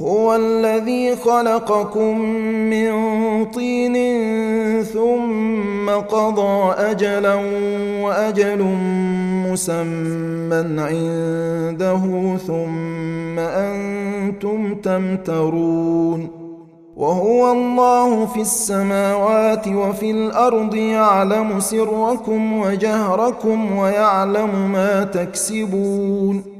هو الذي خلقكم من طين ثم قضى أجلا وأجل مسمى عنده ثم أنتم تمترون وهو الله في السماوات وفي الأرض يعلم سركم وجهركم ويعلم ما تكسبون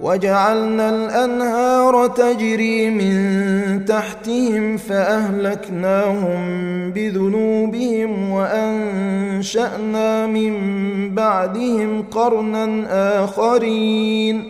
وجعلنا الأنهار تجري من تحتهم فأهلكناهم بذنوبهم وأنشأنا من بعدهم قرنا آخرين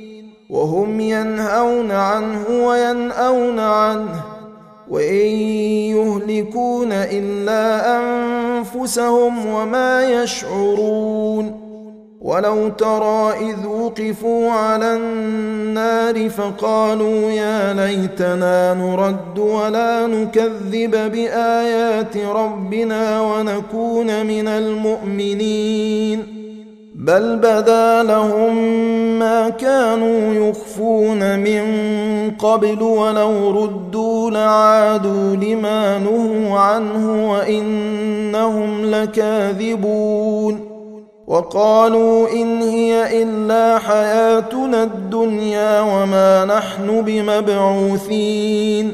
وهم ينهون عنه وينأون عنه وإن يهلكون إلا أنفسهم وما يشعرون. ولو ترى إذ وقفوا على النار فقالوا يا ليتنا نرد ولا نكذب بآيات ربنا ونكون من المؤمنين. بل بدا لهم ما كانوا يخفون من قبل ولو ردوا لعادوا لما نهوا عنه وانهم لكاذبون وقالوا ان هي الا حياتنا الدنيا وما نحن بمبعوثين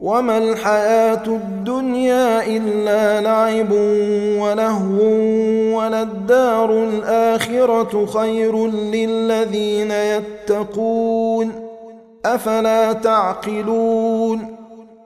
وما الحياة الدنيا إلا لعب ولهو وللدار الآخرة خير للذين يتقون أفلا تعقلون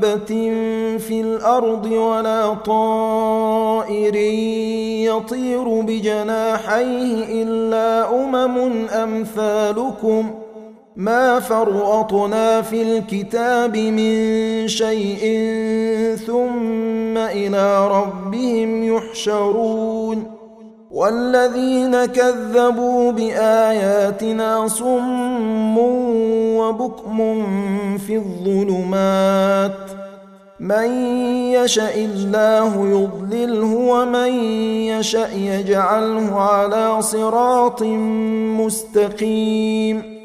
دابه في الأرض ولا طائر يطير بجناحيه الا امم امثالكم ما فرطنا في الكتاب من شيء ثم إلى ربهم يحشرون والذين كذبوا باياتنا صم وبكم في الظلمات من يشاء الله يضلله ومن يشاء يجعله على صراط مستقيم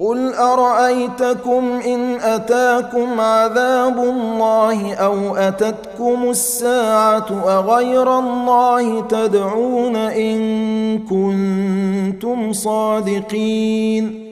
قل أرأيتكم إن أتاكم عذاب الله أو أتتكم الساعة أغير الله تدعون إن كنتم صادقين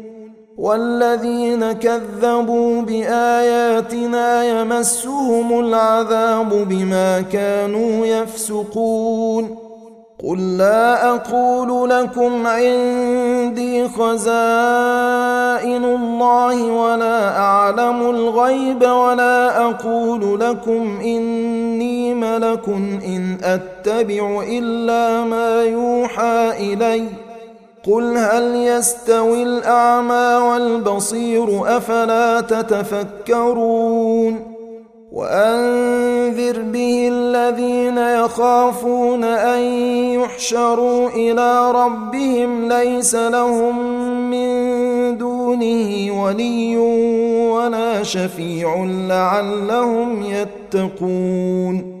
والذين كذبوا بآياتنا يمسهم العذاب بما كانوا يفسقون. قل لا أقول لكم عندي خزائن الله ولا أعلم الغيب ولا أقول لكم إني ملك إن أتبع إلا ما يوحى اليّ. قل هل يستوي الاعمى والبصير افلا تتفكرون وانذر به الذين يخافون ان يحشروا إلى ربهم ليس لهم من دونه ولي ولا شفيع لعلهم يتقون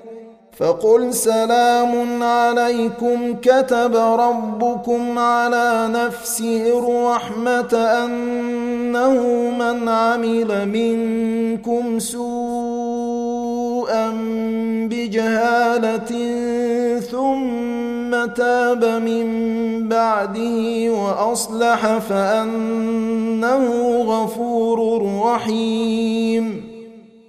فقل سلام عليكم كتب ربكم على نفسه الرحمة أنه من عمل منكم سوءا بجهالة ثم تاب من بعده وأصلح فأنه غفور رحيم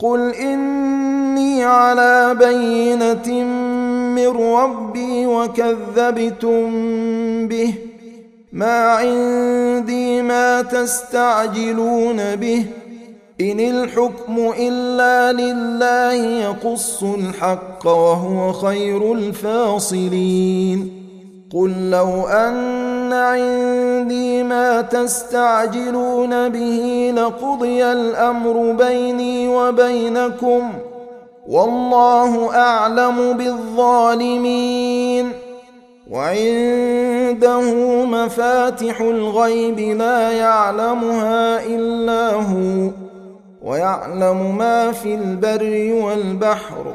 قل إني على بينة من ربي وكذبتم به ما عندي ما تستعجلون به إن الحكم إلا لله يقص الحق وهو خير الفاصلين قل لو أن عندي ما تستعجلون به لقضي الأمر بيني وبينكم والله أعلم بالظالمين وعنده مفاتح الغيب لا يعلمها إلا هو ويعلم ما في البر والبحر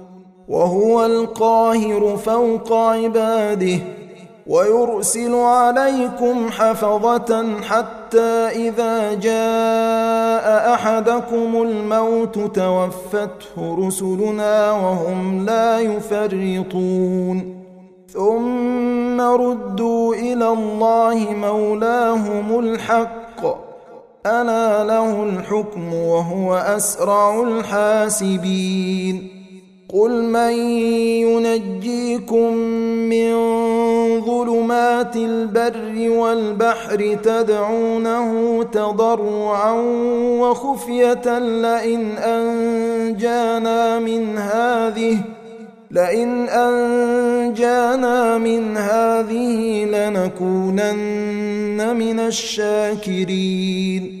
وهو القاهر فوق عباده ويرسل عليكم حفظة حتى إذا جاء أحدكم الموت توفته رسلنا وهم لا يفرطون. ثم ردوا إلى الله مولاهم الحق. ألا له الحكم وهو أسرع الحاسبين. قل من ينجيكم من ظلمات البر والبحر تدعونه تضرعا وخفية لئن أنجانا من هذه لئن أنجانا من هذه لنكونن من الشاكرين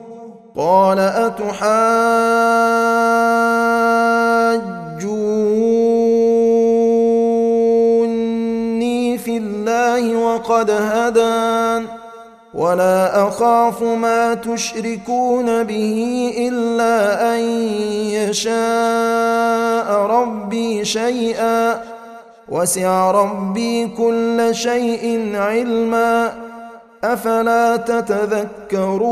قال أتحاجوني في الله وقد هدان ولا أخاف ما تشركون به إلا أن يشاء ربي شيئا وسع ربي كل شيء علما أفلا تتذكرون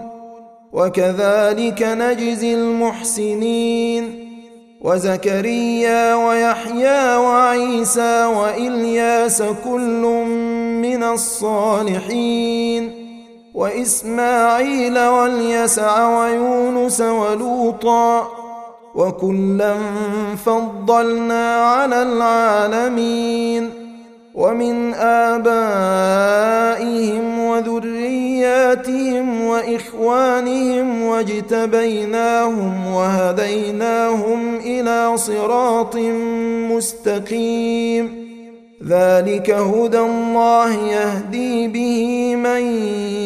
وكذلك نجزي المحسنين. وزكريا ويحيى وعيسى وإلياس كل من الصالحين. وإسماعيل واليسع ويونس ولوطا. وكلا فضلنا على العالمين. ومن آبائهم وذرياتهم وإخوانهم واجتبيناهم وهديناهم إلى صراط مستقيم. ذلك هدى الله يهدي به من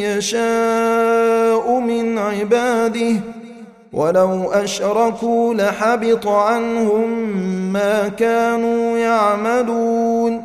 يشاء من عباده. ولو أشركوا لحبط عنهم ما كانوا يعملون.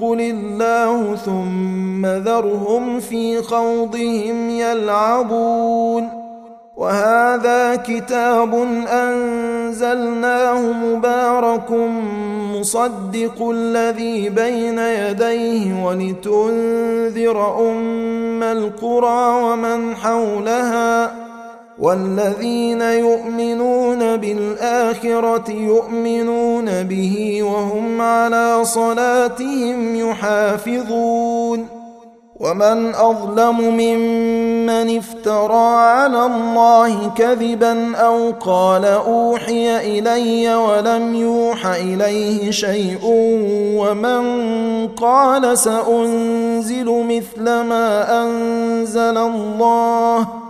قل الله ثم ذرهم في خوضهم يلعبون وهذا كتاب انزلناه مبارك مصدق الذي بين يديه ولتنذر ام القرى ومن حولها والذين يؤمنون بالآخرة يؤمنون به وهم على صلاتهم يحافظون ومن أظلم ممن افترى على الله كذبا أو قال أوحي إلي ولم يوح إليه شيء ومن قال سأنزل مثل ما أنزل الله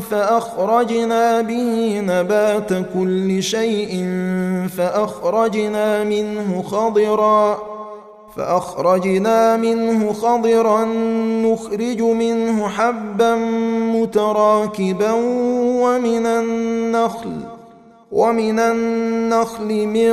فأخرجنا به نبات كل شيء فأخرجنا منه خضرا فأخرجنا منه خضرا نخرج منه حبا متراكبا ومن النخل ومن النخل من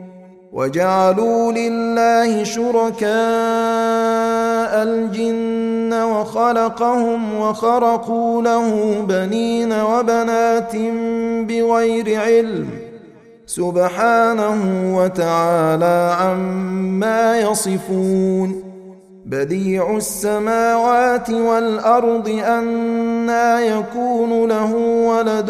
وجعلوا لله شركاء الجن وخلقهم وخرقوا له بنين وبنات بغير علم سبحانه وتعالى عما يصفون بديع السماوات والأرض انى يكون له ولد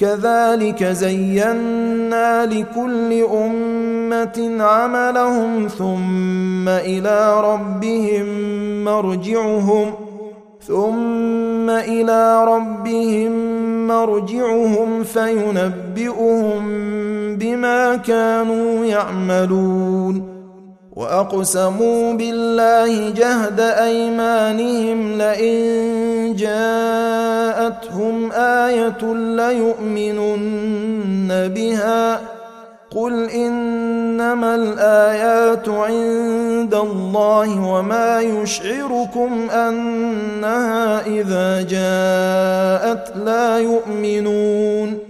كذلك زينا لكل أمة عملهم ثم إلى ربهم مرجعهم ثم إلى ربهم مرجعهم فينبئهم بما كانوا يعملون وأقسموا بالله جهد أيمانهم لئن جاءتهم آية ليؤمنن بها قل إنما الآيات عند الله وما يشعركم أنها إذا جاءت لا يؤمنون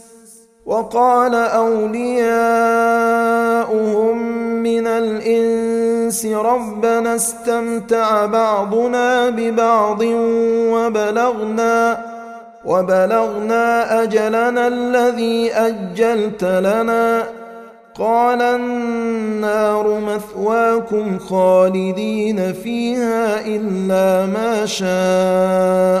وقال أولياؤهم من الإنس ربنا استمتع بعضنا ببعض وبلغنا وبلغنا أجلنا الذي أجلت لنا. قال النار مثواكم خالدين فيها إلا ما شاء.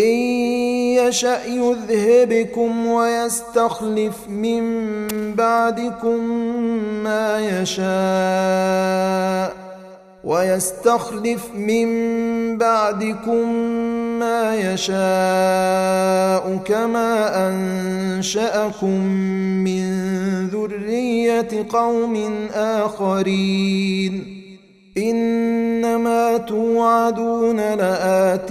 إن يشأ يذهبكم ويستخلف من بعدكم ما يشاء ويستخلف من بعدكم ما يشاء كما أنشأكم من ذرية قوم آخرين. إنما توعدون لآت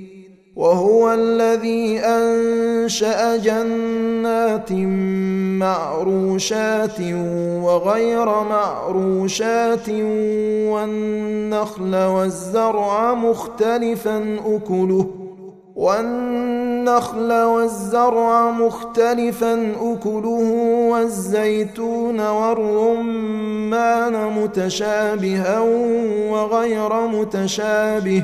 وهو الذي أنشأ جنات معروشات وغير معروشات والنخل والزرع مختلفا أكله والنخل والزرع مختلفا أكله والزيتون والرمان متشابها وغير متشابه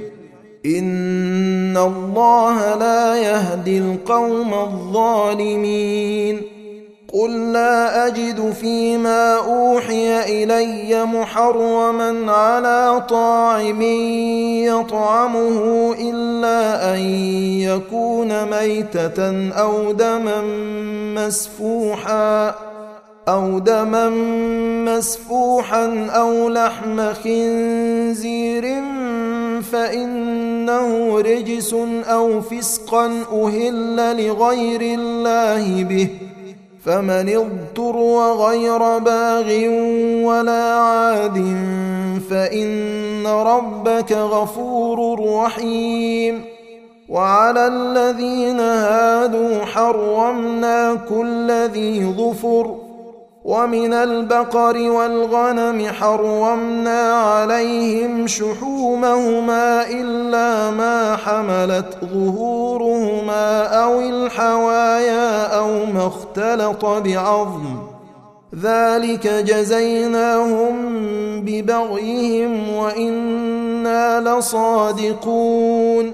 ان الله لا يهدي القوم الظالمين. قل لا اجد فيما اوحي الي محرما على طاعم يطعمه الا ان يكون ميته أو دما مسفوحا أو دما مسفوحا أو لحم خنزير فان انه رجس أو فسقا أهل لغير الله به. فمن اضطر غير باغ ولا عاد فإن ربك غفور رحيم. وعلى الذين هادوا حرمنا كل ذي ظفر ومن البقر والغنم حرمنا عليهم شحومهما إلا ما حملت ظهورهما أو الحوايا أو ما اختلط بعظم. ذلك جزيناهم ببغيهم وإنا لصادقون.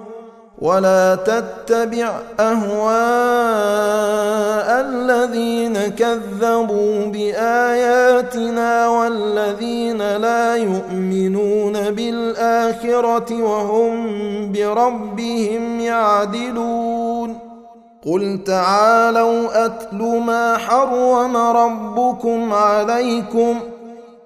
ولا تتبع أهواء الذين كذبوا بآياتنا والذين لا يؤمنون بالآخرة وهم بربهم يعدلون. قل تعالوا أتل ما حرم ربكم عليكم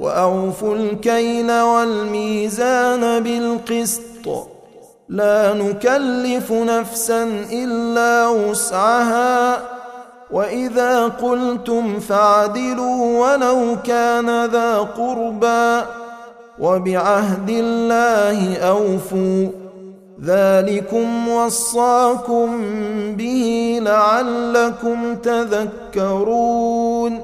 واوفوا الكيل والميزان بالقسط. لا نكلف نفسا إلا وسعها. وإذا قلتم فاعدلوا ولو كان ذا قربى. وبعهد الله أوفوا. ذلكم وصاكم به لعلكم تذكرون.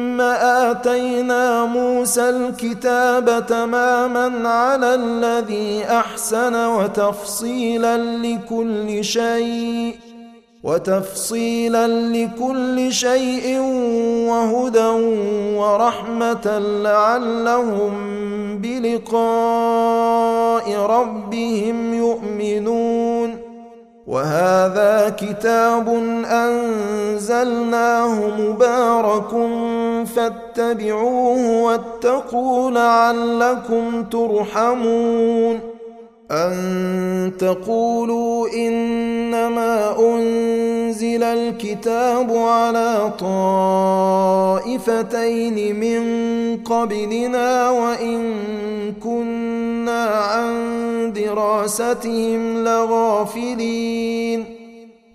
آتينا موسى الكتاب تماما على الذي أحسن وتفصيلا لكل شيء وتفصيلا لكل شيء وهدى ورحمة لعلهم بلقاء ربهم يؤمنون. وهذا كتاب أنزلناه مبارك فاتبعوه واتقوا لعلكم ترحمون أن تقولوا انزل أنزل الكتاب على طائفتين من قبلنا وإن كنا عن دراستهم لغافلين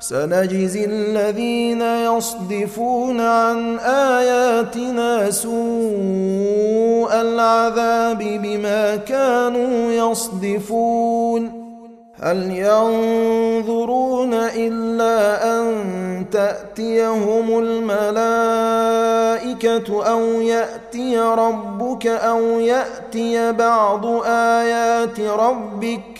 سنجزي الذين يصدفون عن آياتنا سوء العذاب بما كانوا يصدفون. هل ينظرون إلا أن تأتيهم الملائكة أو يأتي ربك أو يأتي بعض آيات ربك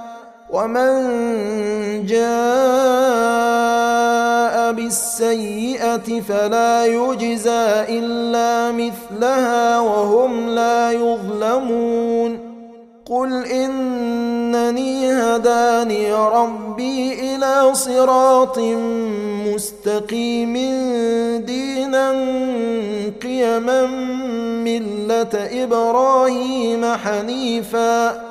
ومن جاء بالسيئه فلا يجزى الا مثلها وهم لا يظلمون قل انني هداني ربي إلى صراط مستقيم دينا قيما مله إبراهيم حنيفا